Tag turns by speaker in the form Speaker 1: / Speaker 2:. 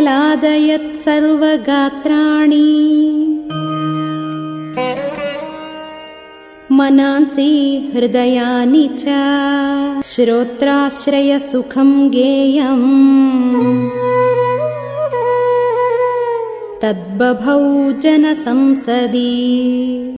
Speaker 1: लादयत् सर्वगात्राणि। मनांसि हृदयानि च श्रोत्राश्रयसुखम् गेयम्। तद्बभौ जनसंसदि।